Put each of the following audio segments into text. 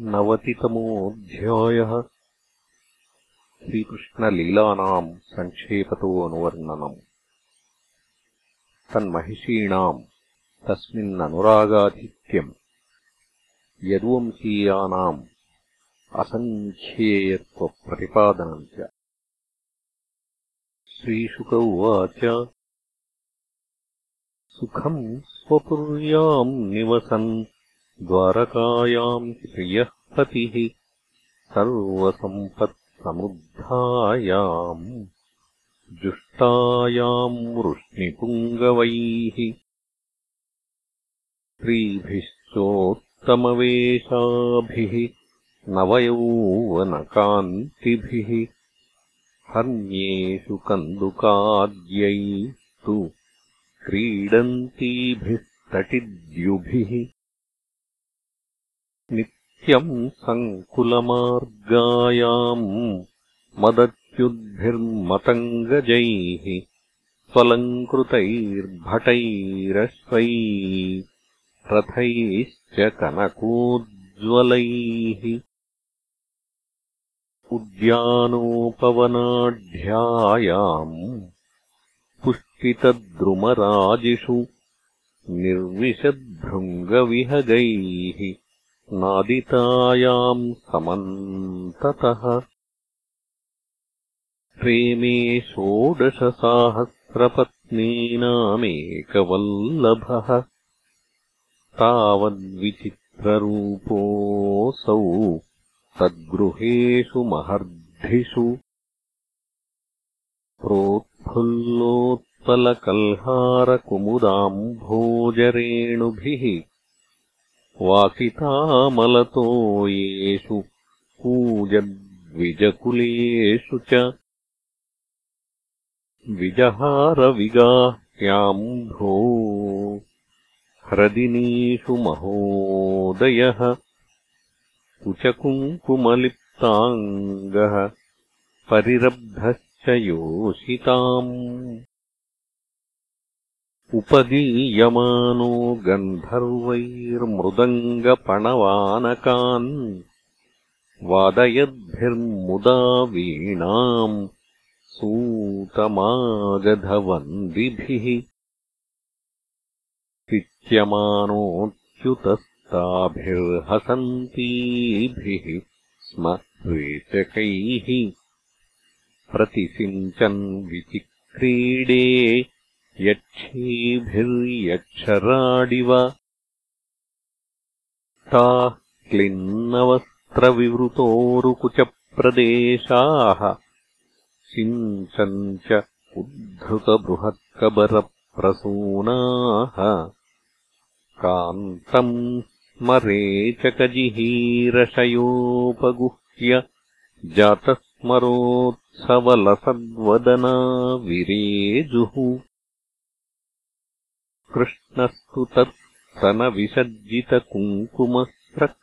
नवतितमोऽध्यायः श्रीकृष्णलीलानाम् सङ्क्षेपतो अनुवर्णनम् तन्महिषीणाम् तस्मिन्ननुरागाधिक्यम्। यदुवंशीयानाम् असङ्ख्येयत्वप्रतिपादनम् च। श्रीशुक उवाच सुखम् स्वपुर्याम् निवसन् द्वारकायाम् श्रियः पतिः सर्वसम्पत्समुद्धायाम् जुष्टायाम् वृष्णिपुङ्गवैः स्त्रीभिश्चोत्तमवेशाभिः नवयौवनकान्तिभिः हर्म्येषु कन्दुकाद्यैस्तु क्रीडन्तीभिः तटिद्युभिः नित्यम् सङ्कुलमार्गायाम् मदत्युद्भिर्मतङ्गजैः स्वलङ्कृतैर्भटैरश्वै रथैश्च कनकोज्ज्वलैः उद्यानोपवनाढ्यायाम् पुष्पितद्रुमराजिषु निर्विशद्भृङ्गविहगैः नादितायाम् समन्ततः। प्रेमे षोडशसाहस्रपत्नीनामेकवल्लभः। तावद्विचित्ररूपोऽसौ तद्गृहेषु महर्धिषु। प्रोत्फुल्लोत्पलकल्हारकुमुदाम्भोजरेणुभिः वासितामलतो येषु कूजद्विजकुलेषु च। विजहारविगाह्याम्भो ह्रदिनीषु महोदयः। कुचकुङ्कुमलिप्ताङ्गः परिरब्धश्च योषिताम् उपगीयमानो गन्धर्वैर्मृदङ्गपणवानकान् वादयद्भिर्मुदा वीणाम् सूतमागधवन्दिभिः चिच्यमानोऽच्युतस्ताभिर्हसन्तीभिः स्म रेचकैः प्रतिसिञ्चन् विचिक्रीडे यक्षीभिर्यक्षराडिव ताः क्लिन्नवस्त्रविवृतोरुकुचप्रदेशाः। सिञ्चन् च उद्धृतबृहत्कबरप्रसूनाः। कान्तम् स्मरेचकजिहीरशयोपगुह्य जातस्मरोत्सवलसद्वदना विरेजुः कृष्णस्तु तत्सनविसर्जितकुङ्कुमस्रक्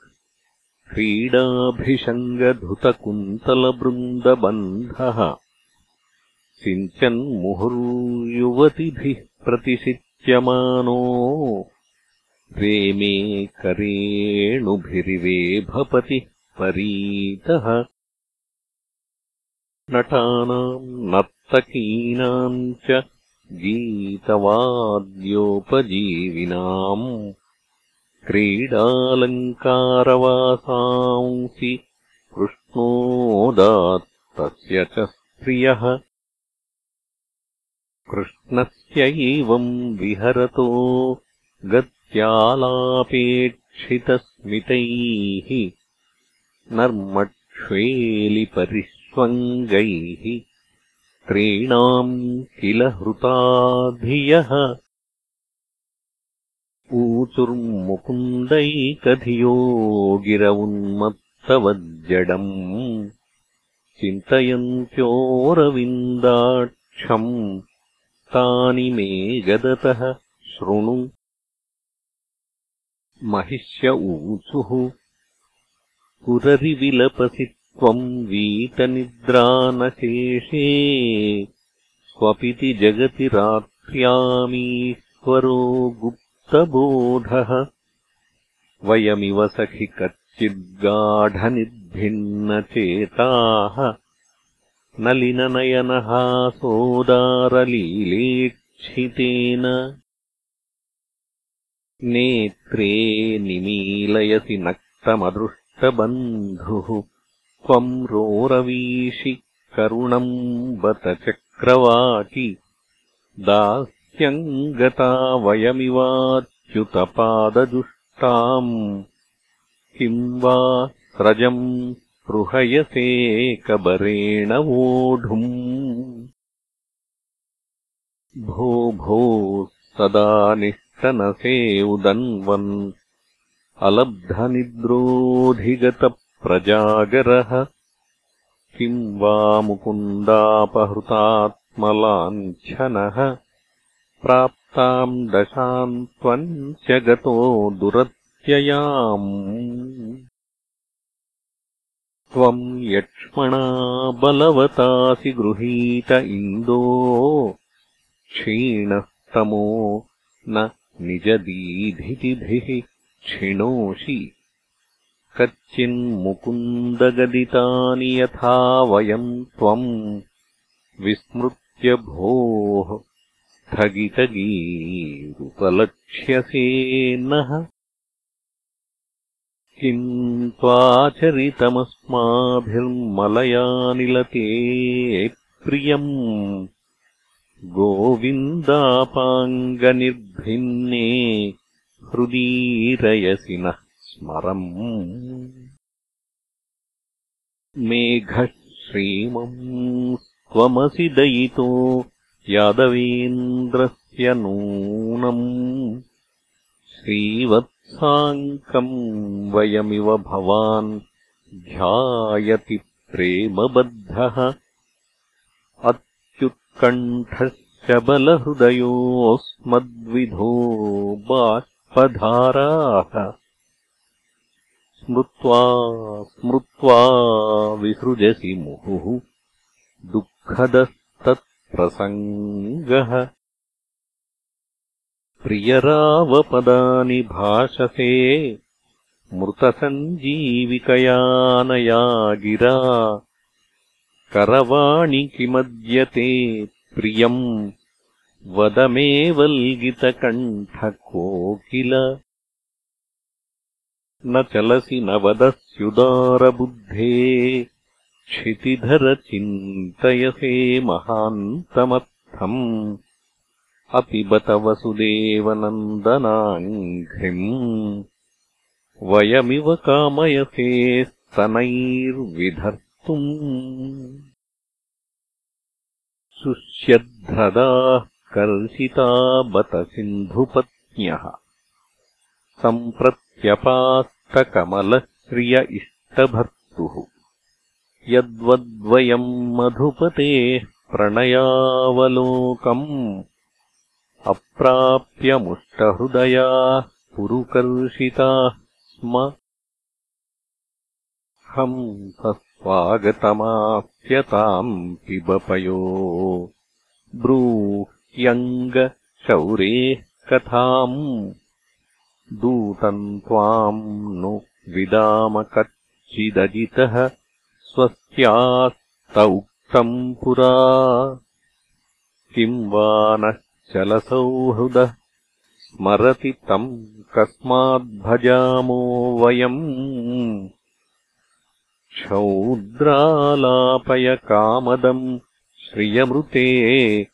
क्रीडाभिषङ्गधुतकुन्तलबृन्दबन्धः सिञ्चन्मुहुर्युवतिभिः प्रतिषिच्यमानो रेमे करेणुभिरिवेभपतिः परीतः नटानाम् नर्तकीनाम् च गीतवाद्योपजीविनाम् क्रीडालङ्कारवासांसि कृष्णोदात्तस्य च स्त्रियः। कृष्णस्यैवम् विहरतो गत्यालापेक्षितस्मितैः नर्मक्ष्वेलिपरिष्वङ्गैः स्त्रीणाम् किल हृताधियः ऊचुर्मुकुन्दैकधियो गिरवुन्मत्तवज्जडम् चिन्तयन्त्योरविन्दाक्षम् तानि मे गदतः शृणु। महिष्य ऊचुः पुररिविलपसि त्वम् वीतनिद्रानशेषे स्वपिति जगति रात्र्यामीश्वरो गुप्तबोधः। वयमिव सखि कच्चिद्गाढनिर्भिन्नचेताः नलिननयनहासोदारलीलेक्षितेन नेत्रे निमीलयसि नक्तमदृष्टबन्धुः त्वम् रोरवीषि करुणम् बत चक्रवाटि दास्यम् गता वयमिवाच्युतपादजुष्टाम्। किम् वा स्रजम् स्पृहयसेकबरेण वोढुम्। भो भो सदा निष्टनसे उदन्वन् अलब्धनिद्रोऽधिगतप्रजागरः किम् वा मुकुन्दापहृतात्मलाञ्छनः? प्राप्ताम् दशाम् त्वम् च गतो दुरत्ययाम्। त्वम् यक्ष्मणा बलवतासि गृहीत इन्दो। क्षीणस्तमो न निजदीधितिभिः क्षिणोषि कच्चिन्मुकुन्दगदितानि यथा वयम् त्वम् विस्मृत्य भोः स्थगितगीरुपलक्ष्यसे नः। किम् त्वाचरितमस्माभिर्मलयानिलते प्रियम् गोविन्दापाङ्गनिर्भिन्ने हृदीरयसि नः स्मरम् मेघः श्रीमम् त्वमसि दयितो यादवेन्द्रस्य नूनम् श्रीवत् साङ्कम् वयमिव भवान् ध्यायति प्रेमबद्धः अत्युत्कण्ठस्य बलहृदयोऽस्मद्विधो बाष्पधाराः स्मृत्वा स्मृत्वा विसृजसि मुहुः दुःखदस्तत्प्रसङ्गः। प्रियरावपदानि भाषसे मृतसञ्जीविकयानया गिरा करवाणि किमद्यते प्रियम् वद मे वल्गितकण्ठकोकिल न चलसि न वदस्युदारबुद्धे। क्षितिधरचिन्तयसे महान्तमर्थम् अपि बत वसुदेवनन्दनाङ्घ्रिम्। वयमिव कामयसे स्तनैर्विधर्तुम्। शुष्यध्रदाः कर्षिता बत सिन्धुपत्न्यः सम्प्रत्यपास्तकमलश्रिय इष्टभर्तुः यद्वद्वयम् मधुपतेः प्रणयावलोकम् अप्राप्यमुष्टहृदयाः पुरुकर्षिताः स्म। हंसस्वागतमाप्यताम् पिबपयो। ब्रूह्यङ्गशौरेः कथाम् दूतम् त्वाम् नु विदाम कच्चिदजितः स्वस्यास्त उक्तम् पुरा। किम् वा नः चलसौहृदः स्मरति तम् कस्माद्भजामो वयम्। क्षौद्रालापय कामदम् श्रियमृते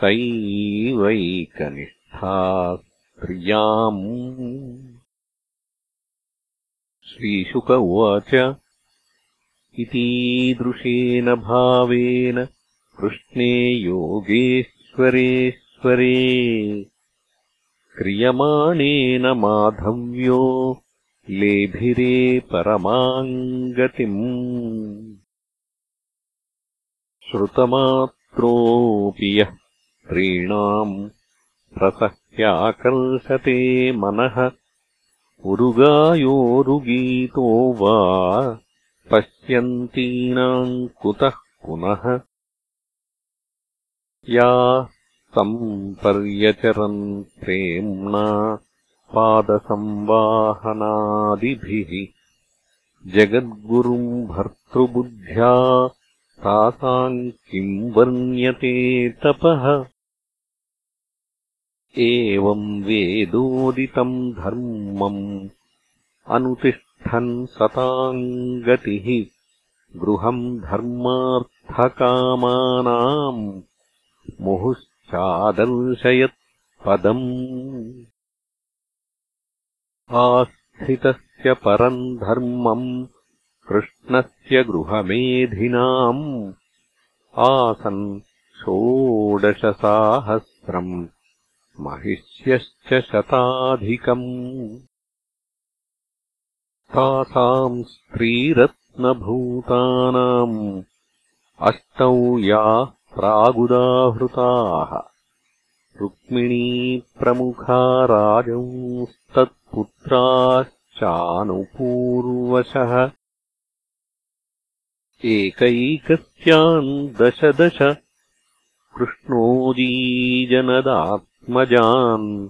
तैवैकनिष्ठा स्त्रियाम् श्रीशुक उवाच इतीदृशेन भावेन कृष्णे योगेश्वरे क्रियमाणेन माधव्यो लेभिरे परमाम् गतिम् श्रुतमात्रोऽपि यः प्रीणाम् प्रसह्याकर्षते मनः उरुगायोरुगीतो वा पश्यन्तीनाम् कुतः पुनः। या सम्पर्यचरन् प्रेम्णा पादसंवाहनादिभिः। जगद्गुरुम् भर्तृबुद्ध्या तासाम् किम् वर्ण्यते तपः एवम् वेदोदितम् धर्मम् अनुतिष्ठन् सताम् गतिः गृहम् धर्मार्थकामानाम् मुहुश्चादर्शयत्पदम् आस्थितस्य परम् धर्मम् कृष्णस्य गृहमेधिनाम् आसन् षोडशसाहस्रम् महिष्यश्च शताधिकम्। तासाम् स्त्रीरत्नभूतानाम्। अष्टौ याः प्रागुदाहृताः। रुक्मिणीप्रमुखा राजंस्तत्पुत्राश्चानुपूर्वशः। एकैकस्याम् दश दश कृष्णोजीजनदात्मजान्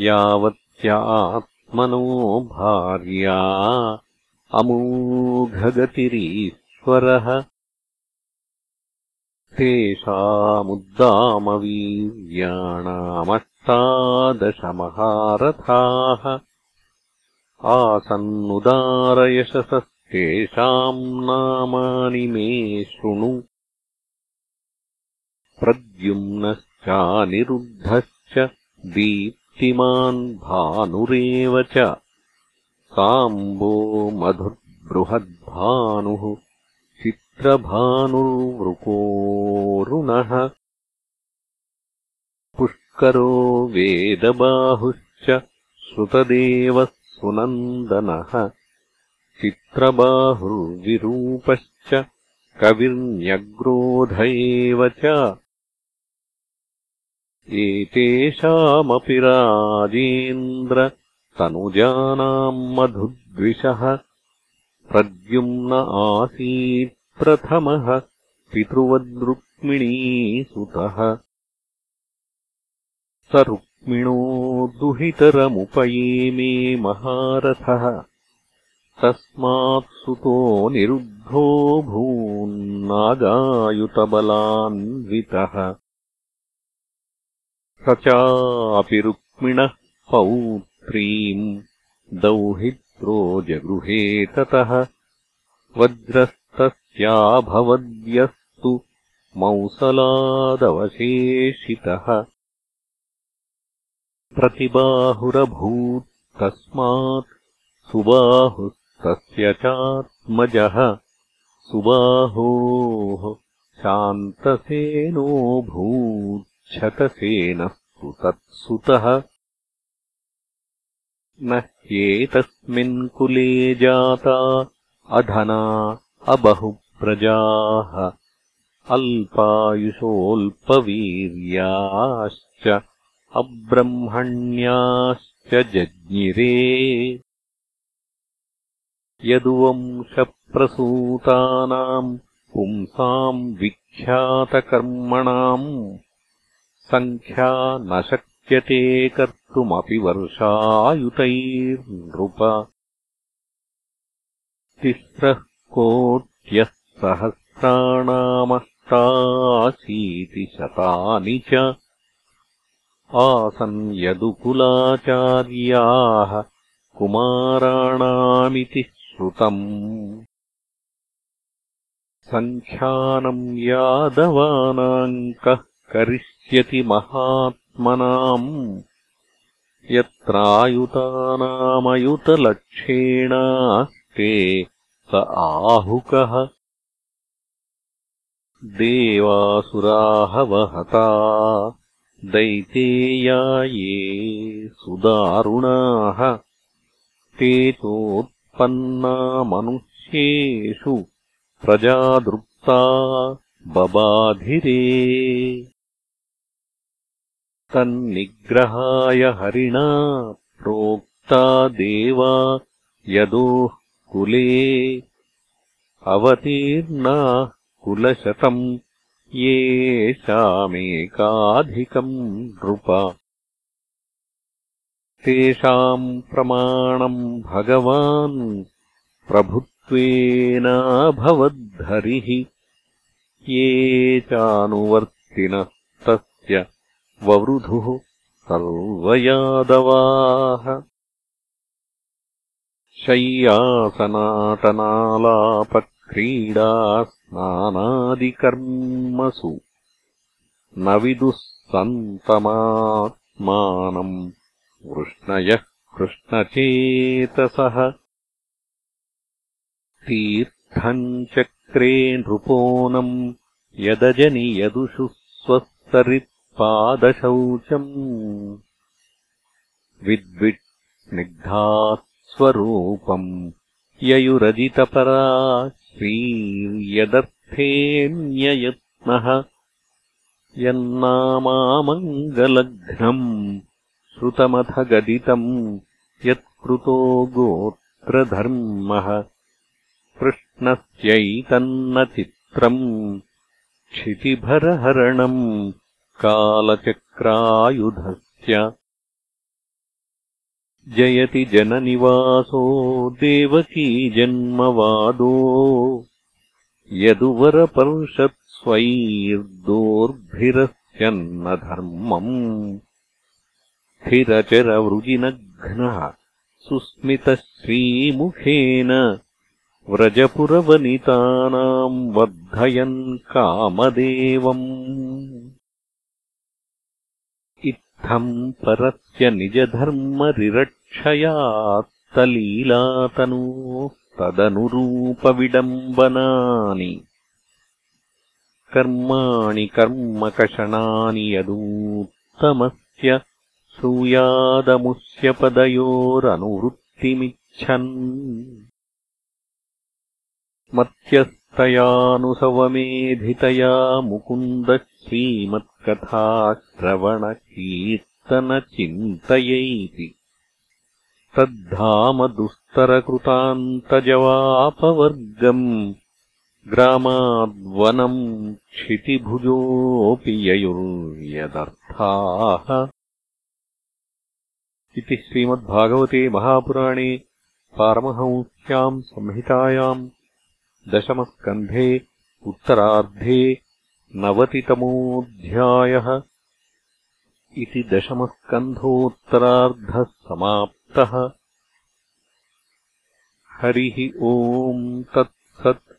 यावत्यात्मनो भार्या अमोघगतिरीश्वरः तेषामुद्दामवीर्याणामष्टादशमहारथाः। आसन्नुदारयशसः तेषाम् नामानि मे शृणु। प्रद्युम्नश्चानिरुद्धश्च दीप्तिमान् भानुरेव च साम्बो मधुर्बृहद्भानुः चित्रभानुर्वृकोरुणः पुष्करो वेदबाहुश्च श्रुतदेवः सुनन्दनः चित्रबाहुर्विरूपश्च कविर्न्यग्रोध एव च एतेषामपि राजेन्द्र तनुजानाम् मधुद्विषः प्रद्युम्न आसीत् प्रथमः पितृवद्रुक्मिणीसुतः। स रुक्मिणो दुहितरमुपयेमे महारथः। तस्मात्सुतो निरुद्धो भून्नागायुतबलान्वितः स चापि रुक्मिणः पौत्रीम् दौहित्रो जगृहे ततः वज्रस्तस्याभवद्यस्तु मौसलादवशेषितः प्रतिबाहुरभूत्तस्मात् सुबाहुः तस्य चात्मजः सुबाहोः शान्तसेनोऽभूच्छतसेनस्तु तत्सुतः न ह्येतस्मिन् कुले जाता अधना अबहुप्रजाः। अल्पायुषोऽल्पवीर्याश्च अब्रह्मण्याश्च जज्ञिरे। यदुवंशप्रसूतानाम् पुंसाम् विख्यातकर्मणाम् सङ्ख्या न शक्यते कर्तुमपि वर्षायुतैर्नृप। तिस्रः कोट्यः सहस्राणामष्टाशीतिशतानि च आसन् यदुकुलाचार्याः कुमाराणामिति सङ्ख्यानम् यादवानाम् कः करिष्यति महात्मनाम् यत्रायुतानामयुतलक्षेणास्ते स आहुकः। देवासुराः वहता दैतेया ये सुदारुणाः। ते चोत् पन्ना मनुष्येषु प्रजादृप्ता बबाधिरे तन्निग्रहाय हरिणा प्रोक्ता देवा यदोः कुले अवतीर्णाः कुलशतम् येषामेकाधिकम् नृप। तेषाम् प्रमाणम् भगवान् प्रभुत्वेनाभवद्धरिः ये चानुवर्तिनस्तस्य ववृधुः सर्वयादवाः। शय्यासनाटनालापक्रीडा स्नानादिकर्मसु न विदुः सन्तमात्मानम्। वृष्णयः कृष्णचेतसः। तीर्थम् चक्रे नृपोनम्। यदजनि यदुषु स्वस्तरित्पादशौचम् विद्विट्स्निग्धास्वरूपम् ययुरजितपरा श्रीर्यदर्थेऽन्ययत्नः यन्नामामङ्गलघ्नम् श्रुतमथ गदितम् यत्कृतो गोत्रधर्मः कृष्णस्यैतन्न चित्रम् क्षितिभरहरणम् कालचक्रायुधस्य। जयति जननिवासो देवकीजन्मवादो यदुवरपर्षत्स्वैर्दोर्भिरस्यन्न धर्मम्। स्थिरचरवृजिनघ्नः सुस्मितश्रीमुखेन व्रजपुरवनितानाम् वर्धयन् कामदेवम् इत्थम् परस्य निजधर्मरिरक्षयात्तलीलातनोस्तदनुरूपविडम्बनानि कर्माणि कर्मकषणानि यदूत्तमस्य श्रूयादमुष्यपदयोरनुवृत्तिमिच्छन् मत्यस्तयानुसवमेधितया मुकुन्दः श्रीमत्कथाश्रवणकीर्तनचिन्तयैति तद्धामदुस्तरकृतान्तजवापवर्गम् ग्रामाद्वनम् क्षितिभुजोऽपि ययुर्यदर्थाः। इति श्रीमद्भागवते महापुराणे पारमहंस्याम् संहितायाम् दशमस्कन्धे उत्तरार्धे नवतितमोऽध्यायः इति दशमस्कन्धोत्तरार्धः समाप्तः हरिः ओम् तत्सत्